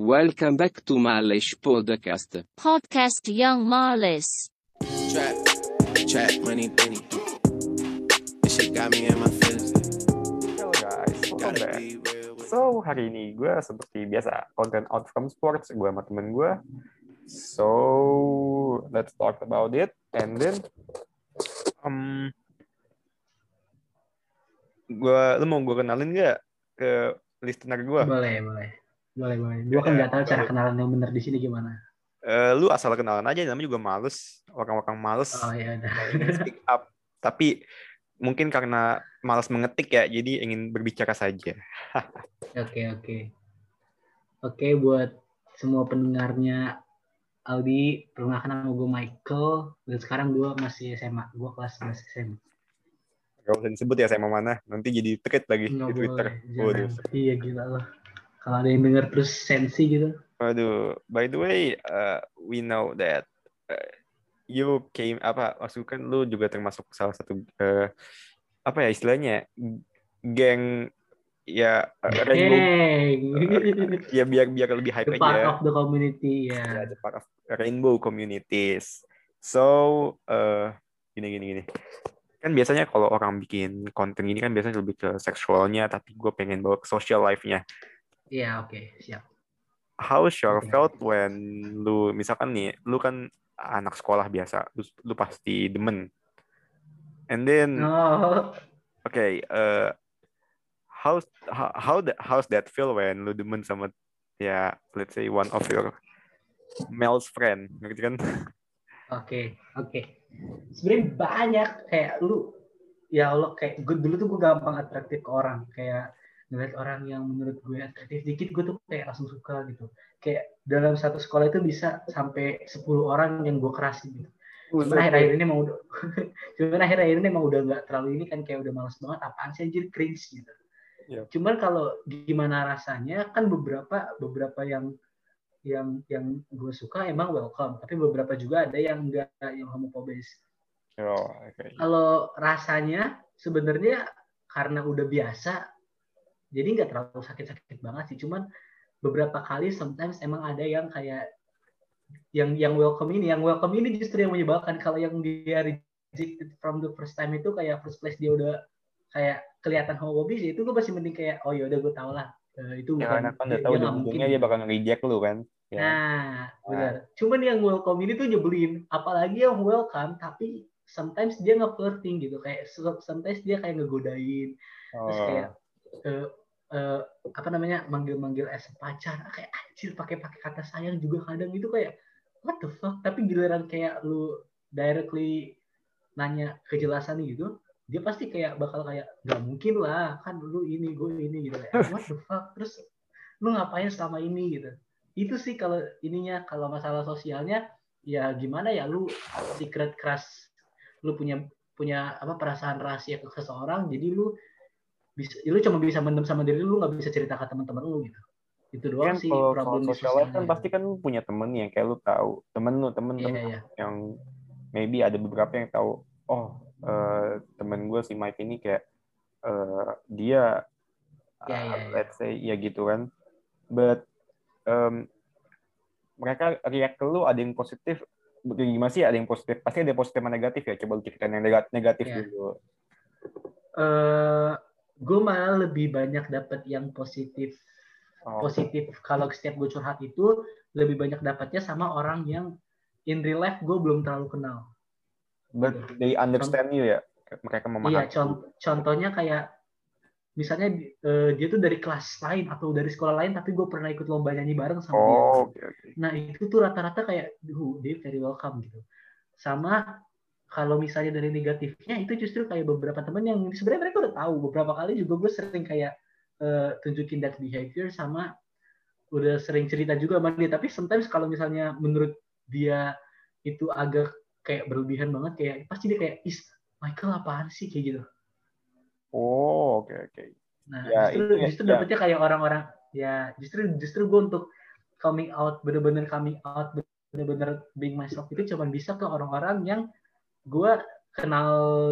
Welcome back to Malish Podcast. Podcast Young Marlis. Trap, trap, money, penny. This shit got me in my feelings. Hello guys, welcome back. So hari ini gue seperti biasa content out from sports gue sama temen gue. So let's talk about it and then um gue lu mau gue kenalin gak ke listener gue? Boleh, boleh. Boleh, boleh. Gue kan Ya, nggak tahu cara boleh. kenalan yang benar di sini gimana. Eh, lu asal kenalan aja namanya juga males orang-orang males Oh ya ingin speak up tapi mungkin karena malas mengetik ya jadi ingin berbicara saja. Oke, oke. Oke, buat semua pendengarnya Aldi, perkenalkan nama gue Michael dan sekarang gue masih SMA. Gue kelas 11 SMA. Gak usah disebut ya saya mau mana nanti jadi tweet lagi Nggak di Twitter. boleh, Waduh. Iya gila loh. Kalau ada yang denger terus sensi gitu. Waduh, by the way, uh, we know that uh, you came apa maksud kan lu juga termasuk salah satu uh, apa ya istilahnya geng ya uh, rainbow Hey, ya biar biar lebih hype the part aja of the community ya. ya the part of rainbow communities. So uh, gini gini gini kan biasanya kalau orang bikin konten gini kan biasanya lebih ke seksualnya tapi gue pengen bawa ke social life-nya Iya, oke, siap. how sure Oke. felt when lu misalkan nih lu kan anak sekolah biasa lu, lu pasti demen and then Oh, okay uh, how how how that how's that feel when lu demen sama ya let's say one of your male's friend ngerti kan Oke, oke. Sebenarnya banyak kayak lu ya Allah kayak gue dulu tuh gue gampang atraktif ke orang kayak ngeliat orang yang menurut gue atraktif dikit gue tuh kayak langsung suka gitu. Kayak dalam satu sekolah itu bisa sampai 10 orang yang gue kerasin gitu. Cuman akhir-akhir ini udah cuman akhir-akhir ini emang udah nggak terlalu ini kan kayak udah males banget apaan sih anjir cringe gitu. Iya. Cuman kalau gimana rasanya kan beberapa beberapa yang yang yang gue suka emang welcome tapi beberapa juga ada yang enggak yang homofobis oh, okay. kalau rasanya sebenarnya karena udah biasa jadi nggak terlalu sakit-sakit banget sih. Cuman beberapa kali sometimes emang ada yang kayak yang yang welcome ini. Yang welcome ini justru yang menyebalkan. Kalau yang dia rejected from the first time itu kayak first place dia udah kayak kelihatan homofobis itu gue masih mending kayak oh ya udah gue tau lah. Eh, itu ya bukan karena kan udah tahu dia ujungnya dia bakal nge-reject lu kan. Ya. Nah, benar. Cuman yang welcome ini tuh nyebelin. Apalagi yang welcome, tapi sometimes dia nge-flirting gitu. Kayak sometimes dia kayak ngegodain. Terus oh, kayak eh, eh, apa namanya manggil-manggil es pacar. Kayak anjir pakai pakai kata sayang juga kadang itu kayak what the fuck. Tapi giliran kayak lu directly nanya kejelasan gitu, dia pasti kayak bakal kayak nggak mungkin lah kan lu ini gue ini gitu kayak what the fuck terus lu ngapain selama ini gitu itu sih kalau ininya kalau masalah sosialnya ya gimana ya lu secret crush lu punya punya apa perasaan rahasia ke seseorang jadi lu bisa lu cuma bisa mendem sama diri lu nggak bisa cerita ke teman-teman lu gitu. Itu doang kan sih kalau kalau problem social life kan pasti kan lu punya temen yang kayak lu tahu. Temen lu temen Iya, temen iya. yang maybe ada beberapa yang tahu oh eh, temen gue si Mike ini kayak eh, dia uh, iya, iya. let's say ya gitu kan. But um, mereka react ke lu ada yang positif gimana sih? Ada yang positif pasti ada yang positif sama negatif ya? Coba lu ceritain yang negat- negatif Iya. dulu. Eh gue malah lebih banyak dapat yang positif. Oh, positif kalau setiap gue curhat itu lebih banyak dapatnya sama orang yang in real life gue belum terlalu kenal. But they understand you ya? Mereka memahami. Iya, con- contohnya kayak misalnya eh, dia tuh dari kelas lain atau dari sekolah lain tapi gue pernah ikut lomba nyanyi bareng sama dia. oh oke oke. Nah itu tuh rata-rata kayak, duh, dia very welcome gitu. Sama kalau misalnya dari negatifnya itu justru kayak beberapa temen yang sebenarnya mereka udah tahu. Beberapa kali juga gue sering kayak eh, tunjukin that behavior sama udah sering cerita juga sama dia. Tapi sometimes kalau misalnya menurut dia itu agak kayak berlebihan banget kayak pasti dia kayak is Michael apaan sih? Kayak gitu. Oh oke oke. Nah, Ya, justru itu ya, justru ya. dapetnya kayak orang-orang ya justru justru gue untuk coming out bener-bener coming out bener-bener being myself itu cuma bisa ke orang-orang yang gue kenal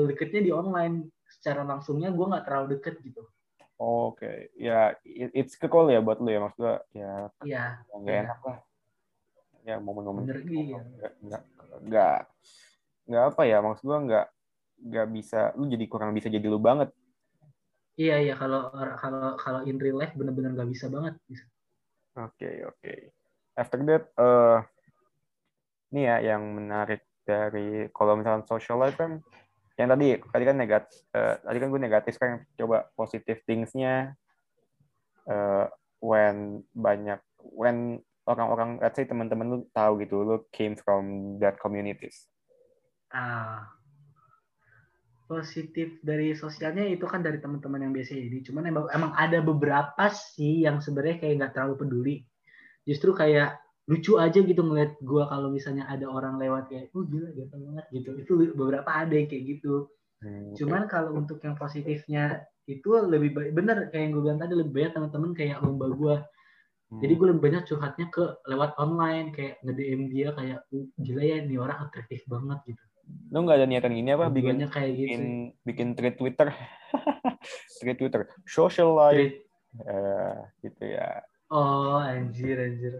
deketnya di online secara langsungnya gue nggak terlalu deket gitu Oke, ya it- it's cool ya buat lu ya maksud gua ya Iya. nggak enak lah. Ya momen-momen Bener, gitu, iya. nggak nggak nggak apa ya maksud gua nggak nggak bisa lu jadi kurang bisa jadi lu banget. Iya iya kalau kalau kalau in real life bener-bener nggak bisa banget. Oke oke. After that, eh ini ya yang menarik dari kalau misalnya social life kan yang tadi tadi kan negatif tadi kan gue negatif kan coba positive things-nya eh, when banyak when orang-orang let's say teman-teman lu tahu gitu lu came from that communities. Ah, positif dari sosialnya itu kan dari teman-teman yang biasa ini. Cuman emang, emang ada beberapa sih yang sebenarnya kayak nggak terlalu peduli. Justru kayak lucu aja gitu ngeliat gua kalau misalnya ada orang lewat kayak, oh gila ganteng banget gitu. Itu beberapa ada yang kayak gitu. Hmm. Cuman kalau untuk yang positifnya itu lebih baik, bener kayak yang gue bilang tadi lebih banyak teman-teman kayak lomba gua. Hmm. Jadi gue lebih banyak curhatnya ke lewat online kayak nge-DM dia kayak, "Uh, gila ya ini orang atraktif banget gitu. lu nggak ada niatan gini apa bikin kayak gitu. bikin bikin tweet Twitter, tweet Twitter, social life, Tweet, eh, gitu ya. Oh, anjir, anjir.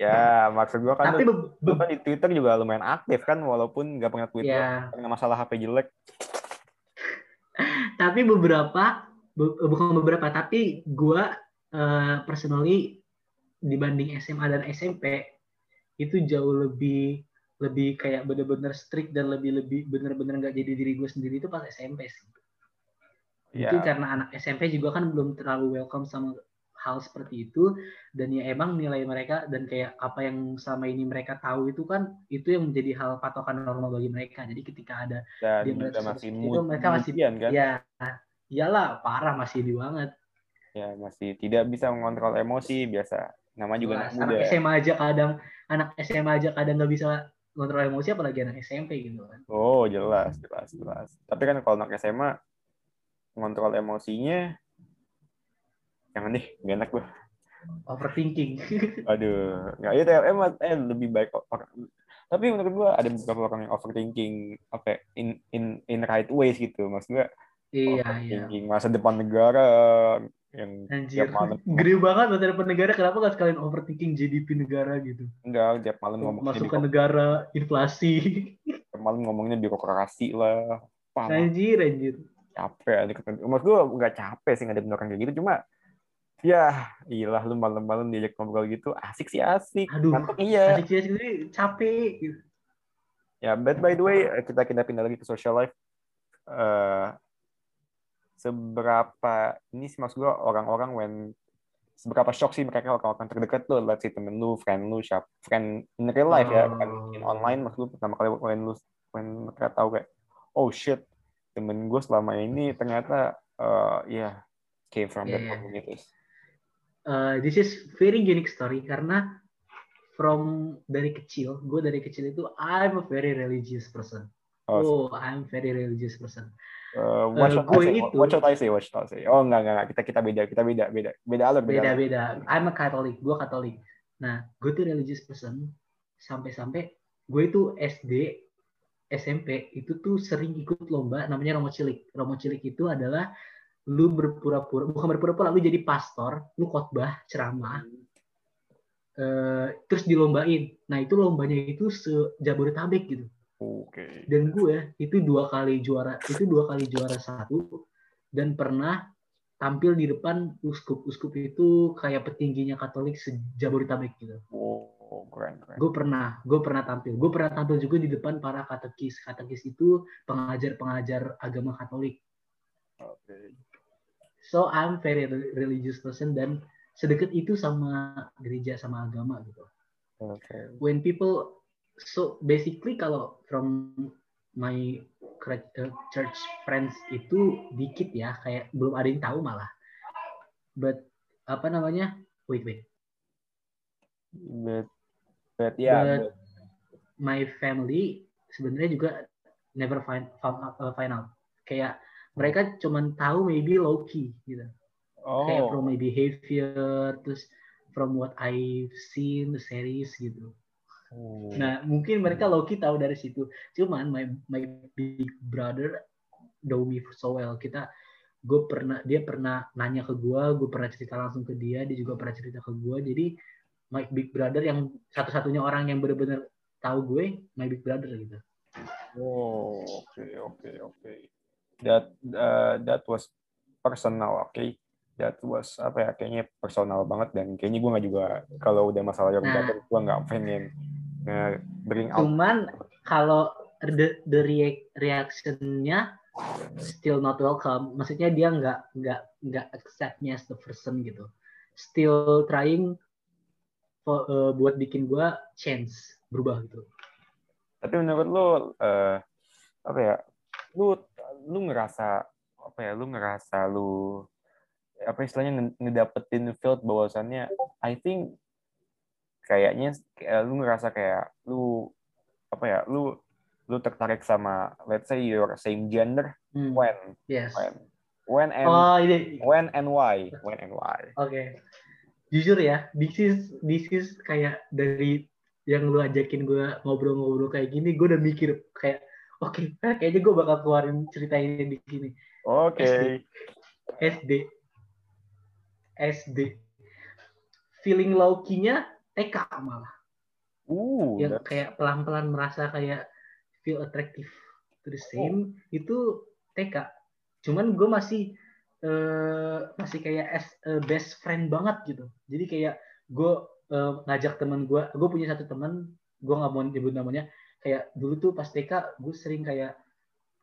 Ya, maksud gua kan Tapi lu, lu kan di Twitter juga lumayan aktif kan, walaupun nggak pernah Twitter ya, karena masalah HP jelek. tapi beberapa, be- bukan beberapa, tapi gua eh, personally dibanding SMA dan SMP itu jauh lebih lebih kayak bener-bener strict dan lebih lebih bener-bener nggak jadi diri gue sendiri itu pas SMP sih. Mungkin Ya, karena anak SMP juga kan belum terlalu welcome sama hal seperti itu dan ya emang nilai mereka dan kayak apa yang selama ini mereka tahu itu kan itu yang menjadi hal patokan normal bagi mereka. Jadi ketika ada dan dia sesuatu masih itu, mereka masih kan, ya iyalah parah masih di banget. ya masih tidak bisa mengontrol emosi biasa. Nama juga anak Jelas. muda. anak SMA aja kadang anak SMA aja kadang nggak bisa kontrol emosi apalagi anak SMP gitu kan. Oh, jelas, jelas, jelas. Tapi kan kalau anak SMA mengontrol emosinya jangan deh, gak enak gue. Overthinking. Aduh, nggak itu emang eh, lebih baik orang. Tapi menurut gua ada beberapa orang yang overthinking apa ya, in in in right ways gitu. Maksud gua iya iya. overthinking masa depan negara yang Anjir. tiap malam Gede banget masa depan negara kenapa nggak sekalian overthinking GDP negara gitu. enggak tiap malam ngomongnya Masuk ke biro- negara inflasi. tiap malam ngomongnya birokrasi lah. Paham, anjir anjir. capek. Maksud gua nggak capek sih nggak ada orang kayak gitu cuma ya iyalah lu malam-malam diajak ngobrol gitu asik sih asik Aduh. Ngantuk iya Asik sih sendiri capek gitu. Ya, but by the way, kita kita pindah lagi ke social life. Eh, seberapa ini sih maksud gue orang-orang when seberapa shock sih mereka orang-orang terdekat lo, let's say temen lu, friend lu, siap, friend in real life ya, Oh. bukan in online maksud lu pertama kali when lu when mereka tahu kayak oh shit temen gue selama ini ternyata eh ya came from that Yeah, yeah. communities. Uh, this is very unique story karena from dari kecil, gue dari kecil itu I'm a very religious person. Oh, Oh, I'm very religious person. eh, what eh, should I gue say? itu- What should I say? What should I say? Oh enggak enggak, enggak. kita kita beda kita beda beda beda alur beda. alur. Beda-beda. I'm a Catholic, gue Katolik. Nah, gue tuh religious person sampai-sampai gue itu SD, SMP itu tuh sering ikut lomba namanya Romo Cilik. Romo Cilik itu adalah lu berpura-pura, bukan berpura-pura, lu jadi pastor, lu khotbah, ceramah, eh, terus dilombain. Nah itu lombanya itu se-Jabodetabek gitu. Oke. Dan gue itu dua kali juara, itu dua kali juara satu dan pernah tampil di depan uskup. Uskup itu kayak petingginya Katolik se-Jabodetabek gitu. Oh, keren keren. Gue pernah, gue pernah tampil. Gue pernah tampil juga di depan para katekis. Katekis itu pengajar-pengajar agama Katolik. Oke. So I'm very re- religious person dan sedekat itu sama gereja sama agama gitu. Oke. When people so basically kalau from my uh, church friends itu dikit ya kayak belum ada yang tahu malah. But apa namanya? Wait wait. But, but ya, But- but- My family sebenarnya juga never find found out, uh, find out. Kayak mereka cuman tahu maybe low key gitu. kayak oh, from my behavior terus from what I've seen the series gitu. oh. Nah mungkin mereka Loki tahu dari situ. Cuman my my big brother know me so well. Kita gue pernah dia pernah nanya ke gue gue pernah cerita langsung ke dia dia juga pernah cerita ke gue jadi my big brother yang satu-satunya orang yang benar-benar tahu gue my big brother gitu Oh, oke oke oke. That uh, that was personal, oke. That was apa ya? Kayaknya personal banget dan kayaknya gue nggak juga kalau udah masalah yang Nah. gue nggak pengen nge bring out. cuman kalau the, the react, reactionnya still not welcome maksudnya dia nggak nggak nggak accept me as the person gitu still trying for, uh, buat bikin gue change berubah gitu Tapi menurut lo eh, apa ya? Lu lu ngerasa apa ya? Lu ngerasa lu apa istilahnya nge- ngedapetin felt bahwasannya I think kayaknya kayak lu ngerasa kayak lu apa ya? Lu lu tertarik sama let's say your same gender? Hmm, when? Yes. When? When and oh ini. when and why? When and why? Oke. Jujur ya this is this is kayak dari yang lu ajakin gue ngobrol-ngobrol kayak gini gue udah mikir kayak oke kayaknya gue bakal keluarin cerita ini di sini. Oke. SD SD feeling low-key-nya TK malah. Uh yang that- kayak pelan-pelan merasa kayak feel attractive to the same itu TK cuman gue masih eh, masih kayak as a best friend banget gitu. Jadi kayak gue eh, ngajak teman gue gue punya satu teman gue nggak mau nyebut namanya kayak dulu tuh pas TK gue sering kayak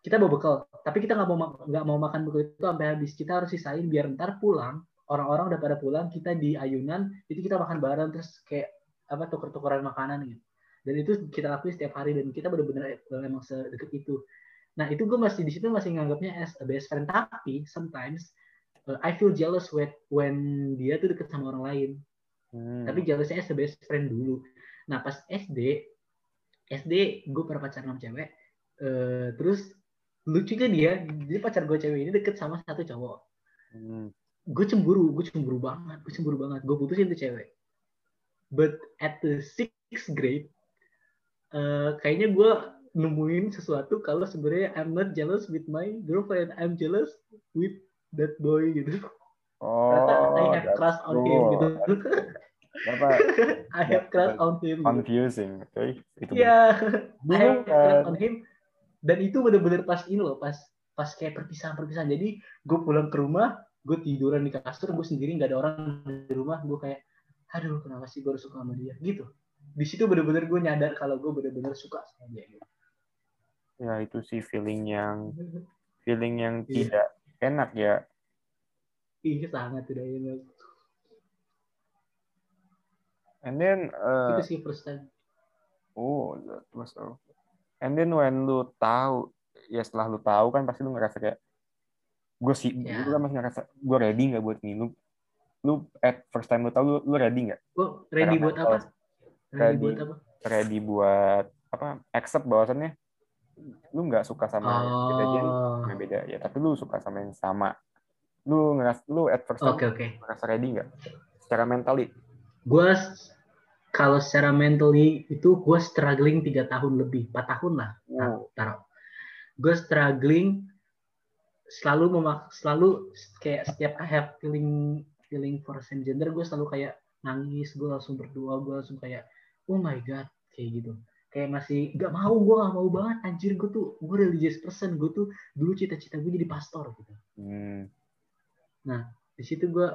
kita bawa bekal tapi kita nggak mau ma- nggak mau makan bekal itu sampai habis. Kita harus sisain biar ntar pulang orang-orang udah pada pulang kita di ayunan itu kita makan bareng terus kayak apa tuker-tukeran makanan gitu. Dan itu kita lakuin setiap hari dan kita benar-benar memang sedekat itu. Nah itu gue masih di situ masih nganggapnya as a best friend tapi sometimes uh, I feel jealous when when dia tuh deket sama orang lain. Hmm. tapi jealousnya as a best friend dulu. Nah pas SD SD gue pernah pacaran sama cewek Eh, terus lucunya dia jadi pacar gue cewek ini deket sama satu cowok. Hmm. gue cemburu gue cemburu banget gue cemburu banget. Gue putusin tuh cewek. But at the sixth grade eh, kayaknya gue nemuin sesuatu kalau sebenarnya I'm not jealous with my girlfriend I'm jealous with that boy gitu. Oh ternyata I have crush on him gitu apa? I have crush on him. Confusing. Oke itu Iya, bener. I have crush kan, on him. Dan itu bener-bener pas ini loh pas pas kayak perpisahan-perpisahan. Jadi gue pulang ke rumah gue tiduran di kasur gue sendiri nggak ada orang di rumah. Gue kayak aduh kenapa sih gue harus suka sama dia? Gitu. Di situ bener-bener gue nyadar kalau gue bener-bener suka sama dia gitu. ya itu sih feeling yang feeling yang Iya. tidak enak ya. Ih sangat tidak enak. And then uh, itu sih first time. oh that was all. and then when lu tahu ya setelah lu tahu kan pasti lu ngerasa kayak gue sih Ya. gue kan masih ngerasa gue ready nggak buat ini lu lu at first time lu tahu lu, lu ready nggak Gue ready Secara buat apa? Ready ready. buat apa? ready buat apa accept bahwasannya lu nggak suka sama yang beda Oh, yang beda ya tapi lu suka sama yang sama lu ngeras lu at first time oke. ngerasa ready nggak secara mentally Gue kalau secara mentally itu gue struggling tiga tahun lebih, 4 tahun lah. Nah, wow taruh. Gue struggling selalu memak selalu kayak setiap I have feeling feeling for same gender gue selalu kayak nangis gue langsung berdoa gue langsung kayak oh my god kayak gitu kayak masih gak mau gue gak mau banget anjir gue tuh gue religious person gue tuh dulu cita-cita gue jadi pastor gitu hmm. di situ gue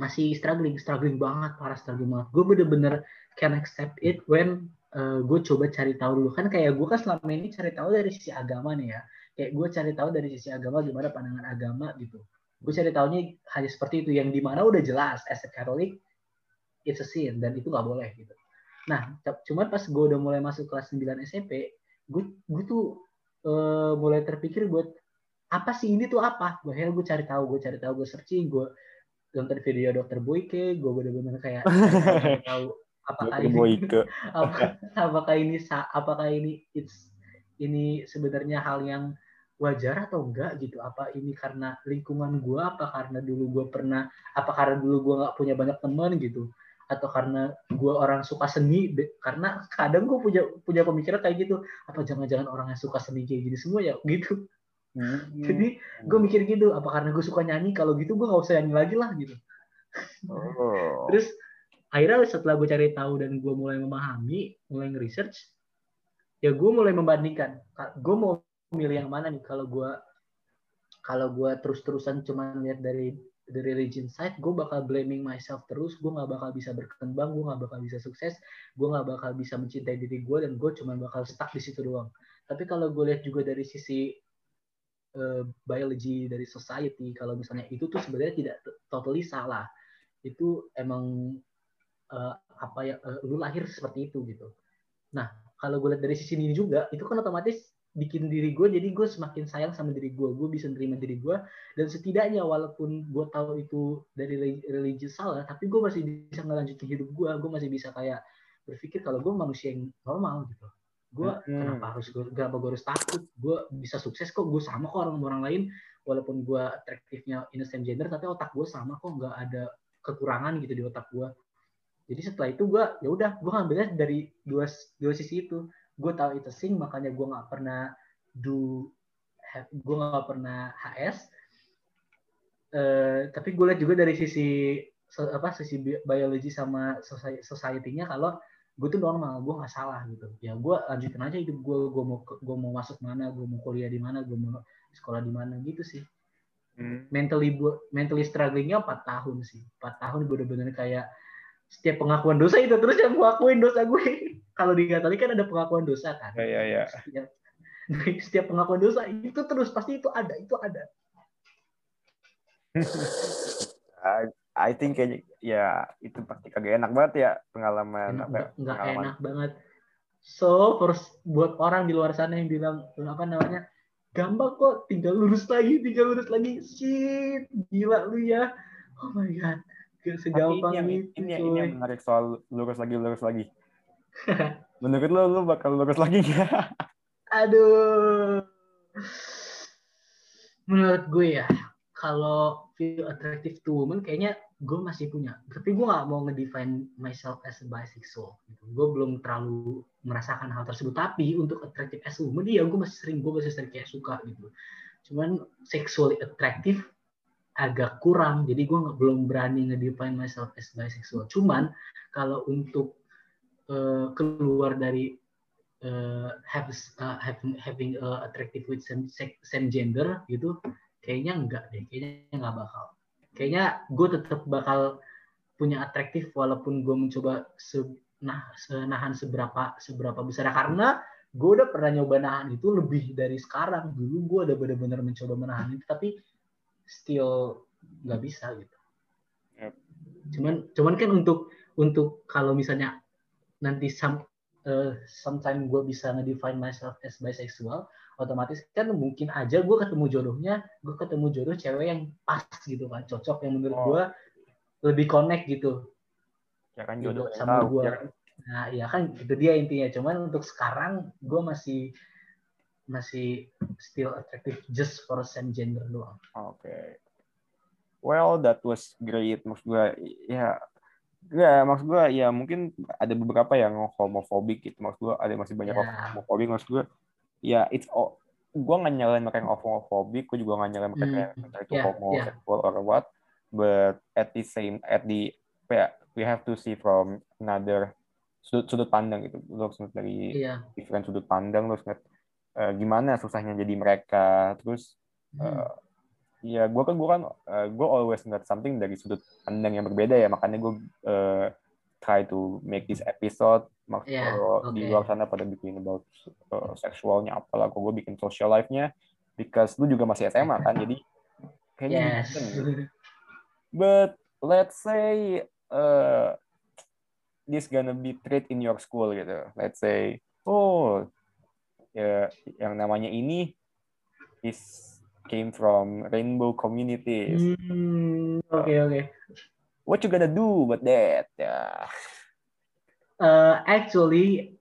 masih struggling struggling banget parah struggling banget. Gue bener-bener can accept it when gue coba cari tahu dulu. Kan kayak gue kan selama ini cari tahu dari sisi agama nih ya. Kayak gue cari tahu dari sisi agama gimana pandangan agama gitu. Gue cari tahunya hanya seperti itu. Yang di mana udah jelas as a Catholic it's a sin dan itu nggak boleh gitu. Nah cuman pas gue udah mulai masuk kelas 9 SMP gue gue tuh eh, mulai terpikir buat apa sih ini tuh apa? Gue akhirnya gue cari tahu gue cari tahu gue searching gue nonton video dokter Boyke gue bener-bener kayak tahu apakah ini Boyke. apa- apakah ini apakah ini it's ini sebenarnya hal yang wajar atau enggak gitu? Apa ini karena lingkungan gue apa karena dulu gue pernah apa karena dulu gue nggak punya banyak teman gitu? Atau karena gue orang suka seni? Karena kadang gue punya punya pemikiran kayak gitu. Apa jangan-jangan orang yang suka seni kayak gini semua ya? Gitu Hmm. Jadi gue mikir gitu, apa karena gue suka nyanyi? Kalau gitu gue nggak usah nyanyi lagi lah gitu. Oh. Terus akhirnya setelah gue cari tahu dan gue mulai memahami, mulai nge-research, ya gue mulai membandingkan. Gue mau milih yang mana nih? Kalau gue kalau gue terus-terusan cuma lihat dari dari religion side, gue bakal blaming myself terus, gue nggak bakal bisa berkembang, gue nggak bakal bisa sukses, gue nggak bakal bisa mencintai diri gue, dan gue cuma bakal stuck di situ doang. Tapi kalau gue lihat juga dari sisi uh, biology, dari society, kalau misalnya itu tuh sebenarnya tidak totally salah. Itu emang uh, apa ya, uh, lu lahir seperti itu gitu. Nah, kalau gue lihat dari sisi ini juga, itu kan otomatis bikin diri gue jadi gue semakin sayang sama diri gue gue bisa nerima diri gue dan setidaknya walaupun gue tahu itu dari religi salah tapi gue masih bisa ngelanjutin hidup gue gue masih bisa kayak berpikir kalau gue manusia yang normal gitu gue hmm. kenapa harus gue kenapa gue harus takut? Gue bisa sukses kok gue sama kok orang orang lain. Walaupun gue atraktifnya in the same gender tapi otak gue sama kok nggak ada kekurangan gitu di otak gue jadi setelah itu gue ya udah gue ngambilnya dari dua dua sisi itu. Gue tahu itu sing makanya gue nggak pernah do gue nggak pernah HS uh, eh, tapi gue lihat juga dari sisi apa sisi biologi sama society-nya kalau gue tuh normal gue nggak salah gitu ya gue lanjutin aja hidup gue gue mau gue mau masuk mana gue mau kuliah di mana gue mau sekolah di mana gitu sih hmm. mentally mentally strugglingnya empat tahun sih empat tahun gue bener-bener kayak setiap pengakuan dosa itu terus yang gue akuin dosa gue kalau di Katolik kan ada pengakuan dosa kan. Iya, iya, iya. Setiap, setiap pengakuan dosa itu terus pasti itu ada, itu ada. I think kayaknya ya itu pasti kagak enak banget ya pengalaman enak, apa ya, enggak enak banget. So, terus buat orang di luar sana yang bilang apa namanya? Gampang kok, tinggal lurus lagi, tinggal lurus lagi. Shit, gila lu ya. Oh my god. Gak segampang ini, ini, ini, ini yang menarik soal lurus lagi, lurus lagi Menurut lo, lo bakal lurus lagi gak? Aduh. Menurut gue ya, kalau feel attractive to woman, kayaknya gue masih punya. Tapi gue gak mau ngedefine myself as a bisexual. Gitu. Gue belum terlalu merasakan hal tersebut. Tapi untuk attractive as a woman, iya gue masih sering, gue masih sering kayak suka gitu. Cuman sexually attractive agak kurang. Jadi gue belum berani ngedefine myself as bisexual. Cuman kalau untuk uh, keluar dari uh, have, uh, having, having uh, attractive with same, same gender gitu kayaknya enggak deh kayaknya nggak bakal. Kayaknya gue tetap bakal punya atraktif walaupun gue mencoba se nah senahan seberapa seberapa besar. Karena gue udah pernah nyoba nahan itu lebih dari sekarang. Dulu gue udah benar-benar mencoba menahan itu tapi still nggak bisa gitu. Yep. cuman cuman kan untuk untuk kalau misalnya nanti some uh, sometime gue bisa ngedefine myself as bisexual otomatis kan mungkin aja gue ketemu jodohnya gue ketemu jodoh cewek yang pas gitu kan cocok yang menurut oh. gue lebih connect gitu ya kan jodoh gitu, sama gue ya. nah ya kan itu dia intinya cuman untuk sekarang gue masih masih still attractive just for same gender doang oke okay. well that was great maksud gue ya Ya, maksud gue ya mungkin ada beberapa yang homofobik gitu. Maksud gue ada masih banyak yeah. homofobik. Maksud gue ya it's all, gue nggak nyalain mereka yang homofobik. Gue juga nggak nyalain mereka mm. yang itu yeah, homosexual yeah. or what. But at the same at the ya we have to see from another sudut sudut pandang gitu. Lo harus dari yeah. different sudut pandang. Lo harus uh, gimana susahnya jadi mereka. Terus mm. uh, Iya, gue kan gue kan uh, gue always ngeliat something dari sudut pandang yang berbeda ya, makanya gue uh, try to make this episode. Maksud yeah, okay. di luar sana pada bikin about uh, seksualnya apalah, gue bikin social life-nya, because lu juga masih SMA kan, jadi kayaknya. Yes. Gitu. But let's say uh, this gonna be treat in your school gitu. Let's say, oh, ya yang namanya ini is came from rainbow communities. Hmm, oke okay, oke. Okay. What you gonna do about that? Ya. Yeah. Uh, actually,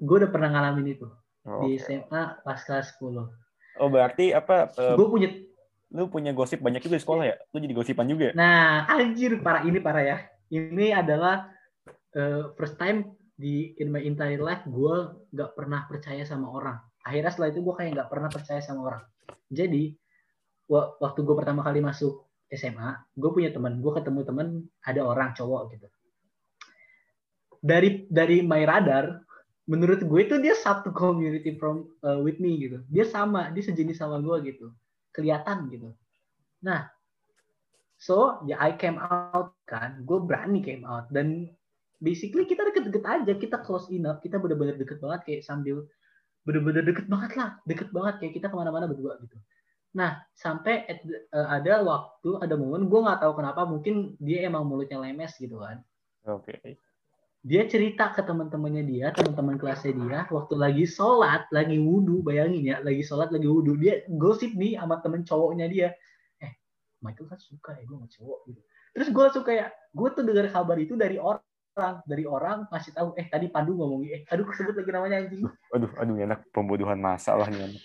gue udah pernah ngalamin itu oh, di SMA pas kelas 10. Oh berarti apa? Uh, gue punya lu punya gosip banyak juga di sekolah ya? Lu jadi gosipan juga? Nah, anjir parah ini parah ya. Ini adalah uh, first time di in my entire life gue nggak pernah percaya sama orang. Akhirnya setelah itu gue kayak nggak pernah percaya sama orang Jadi wa- waktu gue pertama kali masuk SMA, gue punya teman, gue ketemu teman ada orang cowok gitu. Dari dari my radar, menurut gue itu dia satu community from uh, with me gitu. Dia sama, dia sejenis sama gue gitu. Kelihatan gitu. Nah, so ya I came out kan, gue berani came out dan basically kita deket-deket aja, kita close enough, kita bener-bener deket banget kayak sambil bener-bener deket banget lah, deket banget kayak kita ke mana-mana berdua gitu. Nah, sampai at uh, ada waktu, ada momen, gue nggak tahu kenapa, mungkin dia emang mulutnya lemes gitu kan. Oke. Dia cerita ke teman-temannya dia, teman-teman kelasnya dia, waktu lagi sholat, lagi wudhu, bayangin ya, lagi sholat, lagi wudhu, dia gosip nih sama temen cowoknya dia. Eh, Michael kan suka ya gue sama cowok gitu. Terus gue langsung kayak, gue tuh dengar kabar itu dari orang, dari orang ngasih tahu, eh tadi Pandu ngomongin, eh aduh kesebut lagi namanya anjing. Aduh, aduh, anak pembodohan masalah nih. anak.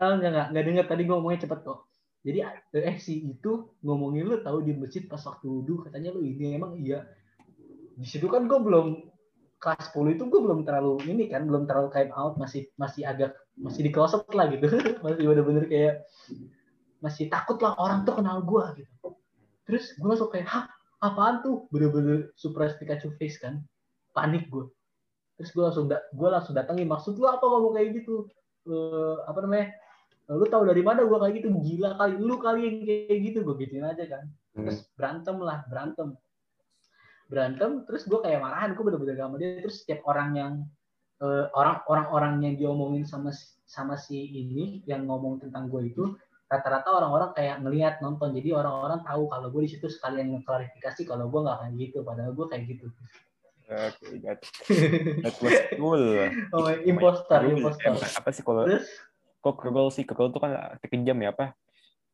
Ah, enggak, enggak, enggak dengar tadi gue ngomongnya cepet kok. Jadi eh si itu ngomongin lu tahu di masjid pas waktu wudhu katanya lu ini emang iya. Di situ kan gue belum kelas 10 itu gue belum terlalu ini kan belum terlalu came out masih masih agak masih di closet lah gitu. Masih bener-bener kayak masih takut lah orang tuh kenal gue gitu. Terus gue langsung kayak hah apaan tuh? Bener-bener surprise Pikachu face kan panik gue terus gue langsung gue langsung datangin maksud lu apa ngomong kayak gitu? Eh, apa namanya lu tahu dari mana gue kayak gitu? Gila kali lu kali yang kayak gitu gue gituin aja kan. Hmm. terus berantem lah berantem berantem terus gue kayak marahan gue bener-bener gak sama dia terus setiap orang yang eh, orang orang-orang yang diomongin sama sama si ini yang ngomong tentang gue itu rata-rata orang-orang kayak ngelihat nonton jadi orang-orang tahu kalau gue di situ sekalian ngeklarifikasi kalau gue nggak kayak gitu padahal gue kayak gitu Oke, that, that was cool. oh, imposter Cruel. imposter Eh, apa sih kalau terus kok cruel sih? Cruel itu kan arti kejam ya apa?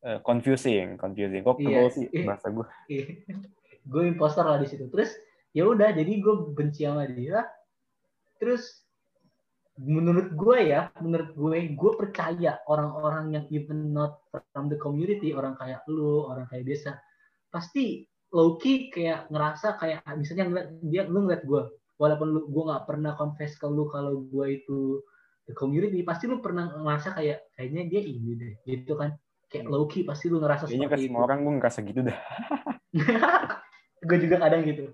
Eh, confusing, confusing. Kok Iya, cruel sih iya. bahasa gue? Gue imposter lah di situ. Terus ya udah jadi gue benci sama dia. Terus menurut gue ya menurut gue gue percaya orang-orang yang even not from the community orang kayak lu orang kayak biasa pasti low key kayak ngerasa kayak misalnya ngeliat dia lu ngeliat gue walaupun lu gue nggak pernah confess ke lu kalau gue itu the community pasti lu pernah ngerasa kayak kayaknya dia ini deh gitu kan. Kayak low key pasti lu ngerasa Kayaknya ke semua itu. orang gue ngerasa gitu dah. gue juga kadang gitu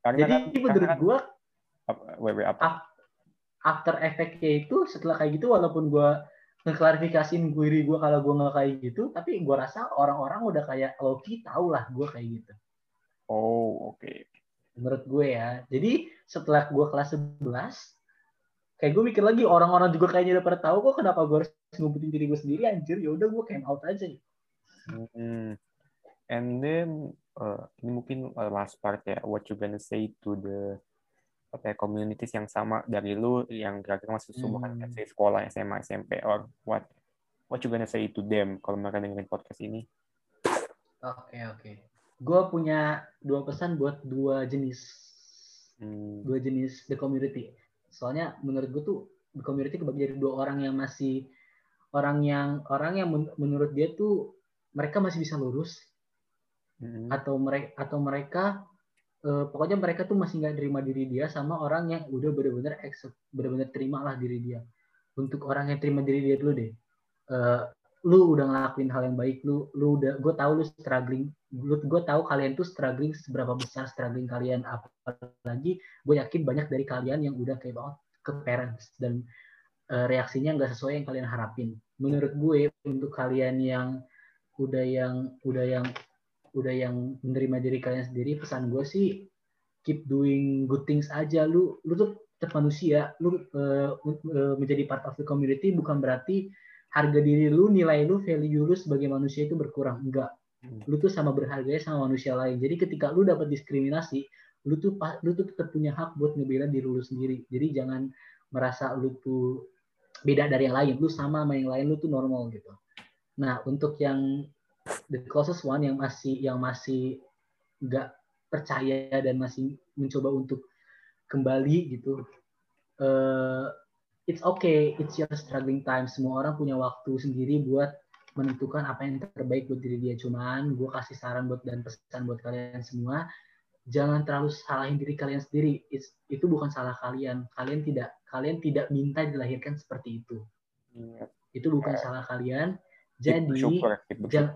Karena jadi kan, menurut karena kan gue apa, wait, wait, apa? after effect-nya itu setelah kayak gitu walaupun gue ngeklarifikasiin diri gue kalau gue nggak kayak gitu tapi gue rasa orang-orang udah kayak Loki tau lah gue kayak gitu Oh, oke. menurut gue ya jadi setelah gue kelas 11 kayak gue mikir lagi orang-orang juga kayaknya udah pada tahu kok kenapa gue harus ngumpetin diri gue sendiri anjir ya udah gue came out aja Hmm. And then uh, ini mungkin uh, last part ya, what you gonna say to the apa ya, communities yang sama dari lu yang kira-kira masih seumuran Hmm. say sekolah SMA SMP or what what you gonna say to them kalau mereka dengerin podcast ini? oke oke gue punya dua pesan buat dua jenis Hmm. dua jenis the community. Soalnya menurut gue tuh the community kebagi jadi dua orang yang masih orang yang orang yang men- menurut dia tuh mereka masih bisa lurus Hmm. atau mereka atau mereka eh, pokoknya mereka tuh masih nggak terima diri dia sama orang yang udah bener-bener accept bener-bener terima lah diri dia. Untuk orang yang terima diri dia dulu deh. Eh, lu udah ngelakuin hal yang baik lu lu udah gue tahu lu struggling lu gue tahu kalian tuh struggling seberapa besar struggling kalian apalagi gue yakin banyak dari kalian yang udah kayak banget ke parents dan eh, reaksinya nggak sesuai yang kalian harapin menurut gue untuk kalian yang udah yang udah yang udah yang menerima diri kalian sendiri pesan gue sih keep doing good things aja. Lu lu tuh tetap manusia. Lu eh, menjadi part of the community bukan berarti harga diri lu nilai lu value lu sebagai manusia itu berkurang. Enggak. Lu tuh sama berharganya sama manusia lain. Jadi ketika lu dapat diskriminasi lu tuh lu tuh tetap punya hak buat ngebela diri lu sendiri. Jadi jangan merasa lu tuh beda dari yang lain. Lu sama sama yang lain lu tuh normal gitu. Nah untuk yang the closest one yang masih yang masih nggak percaya dan masih mencoba untuk kembali gitu eh, it's okay it's your struggling time. Semua orang punya waktu sendiri buat menentukan apa yang terbaik buat diri dia. Cuman gue kasih saran buat dan pesan buat kalian semua jangan terlalu salahin diri kalian sendiri. It's- itu bukan salah kalian. Kalian tidak kalian tidak minta dilahirkan seperti itu. Iya. itu bukan salah kalian. Jadi keep jang-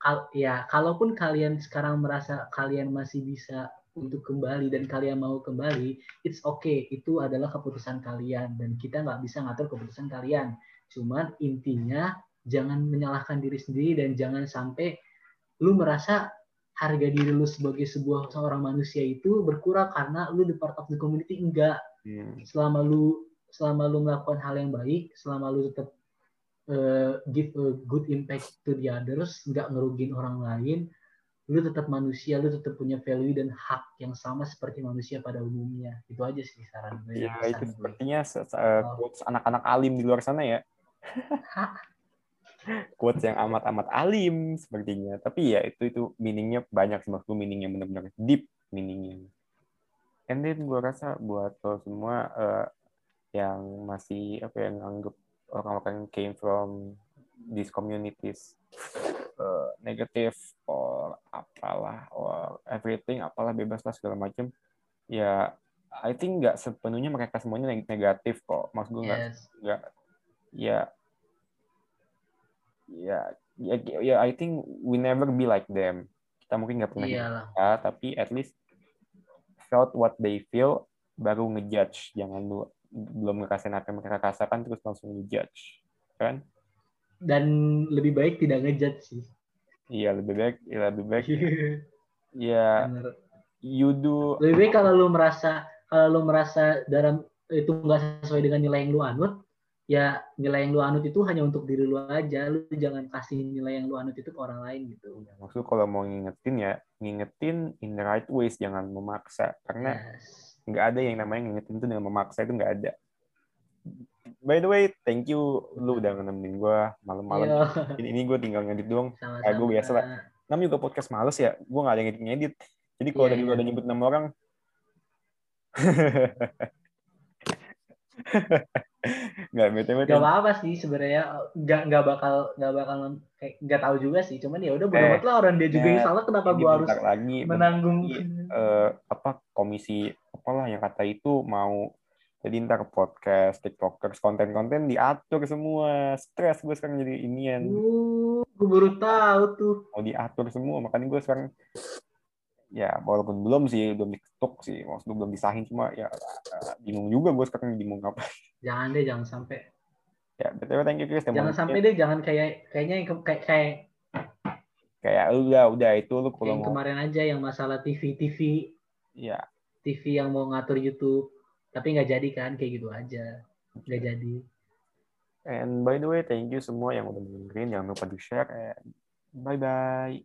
kal- ya kalaupun kalian sekarang merasa kalian masih bisa untuk kembali dan kalian mau kembali, it's okay. Itu adalah keputusan kalian dan kita nggak bisa ngatur keputusan kalian. Cuman intinya jangan menyalahkan diri sendiri dan jangan sampai lu merasa harga diri lu sebagai sebuah seorang manusia itu berkurang karena lu di part of the community enggak Hmm. selama lu selama lu melakukan hal yang baik selama lu tetap uh, give a good impact to the others nggak ngerugin orang lain lu tetap manusia lu tetap punya value dan hak yang sama seperti manusia pada umumnya itu aja sih saran gue Ya itu gue. sepertinya se- se- eh, Oh. quotes anak-anak alim di luar sana ya. quotes yang amat-amat alim sepertinya. Tapi ya itu itu meaningnya banyak sih maksudku meaningnya benar-benar deep meaningnya. And then gue rasa buat lo semua eh, yang masih apa yang nganggep orang-orang yang came from these communities. Eh, negatif or apalah or everything apalah bebas lah segala macam ya I think nggak sepenuhnya mereka semuanya neg- negatif kok. Maksud gue nggak yes. nggak ya ya ya ya I think we never be like them. Kita mungkin nggak pernah iyalah. mereka, tapi at least felt what they feel baru ngejudge jangan lu belum ngerasain apa yang mereka rasakan terus langsung ngejudge kan? Dan lebih baik tidak ngejudge sih. Iya lebih baik ya lebih baik ya. Bener. you do lebih baik kalau lu merasa kalau lu merasa dalam itu nggak sesuai dengan nilai yang lu anut ya nilai yang lu anut itu hanya untuk diri lu aja. Lu jangan kasih nilai yang lu anut itu ke orang lain gitu. Maksud kalau mau ngingetin ya ngingetin in the right ways jangan memaksa. Karena yes. Nggak ada yang namanya ngingetin itu dengan memaksa itu nggak ada. By the way thank you. Lu udah nemenin gue malam-malam. Iya, ini, ini gue tinggal ngedit doang. Kayak gue biasa lah. namanya juga podcast males ya. Gue nggak ada ngedit ngedit. Jadi kalau iya. gue udah nyebut nama orang. Nggak btw Gak apa-apa sih sebenarnya. Nggak nggak bakal nggak bakal kayak nggak tahu juga sih. Cuman ya udah bodo Eh, lah. Orang dia juga ya, yang salah kenapa gua harus lagi menanggung? lagi, eh, apa komisi apalah yang kata itu mau jadi ntar podcast tiktokers konten-konten diatur semua. Stres gue sekarang jadi inian. Uh, gue baru tahu tuh. Mau diatur semua makanya gue sekarang ya walaupun belum sih belum diketuk sih maksudnya belum disahin cuma ya bingung juga gue sekarang bingung apa. Jangan deh jangan sampai. Ya btw thank you Chris. Jangan sampai deh jangan kayak kayaknya yang kayak kayak kayak udah udah itu lu kalau yang mau kemarin aja yang masalah TV TV ya TV yang mau ngatur YouTube. Tapi nggak jadi kan kayak gitu aja. Nggak jadi. And by the way thank you semua yang udah dengerin. Jangan lupa di share and bye bye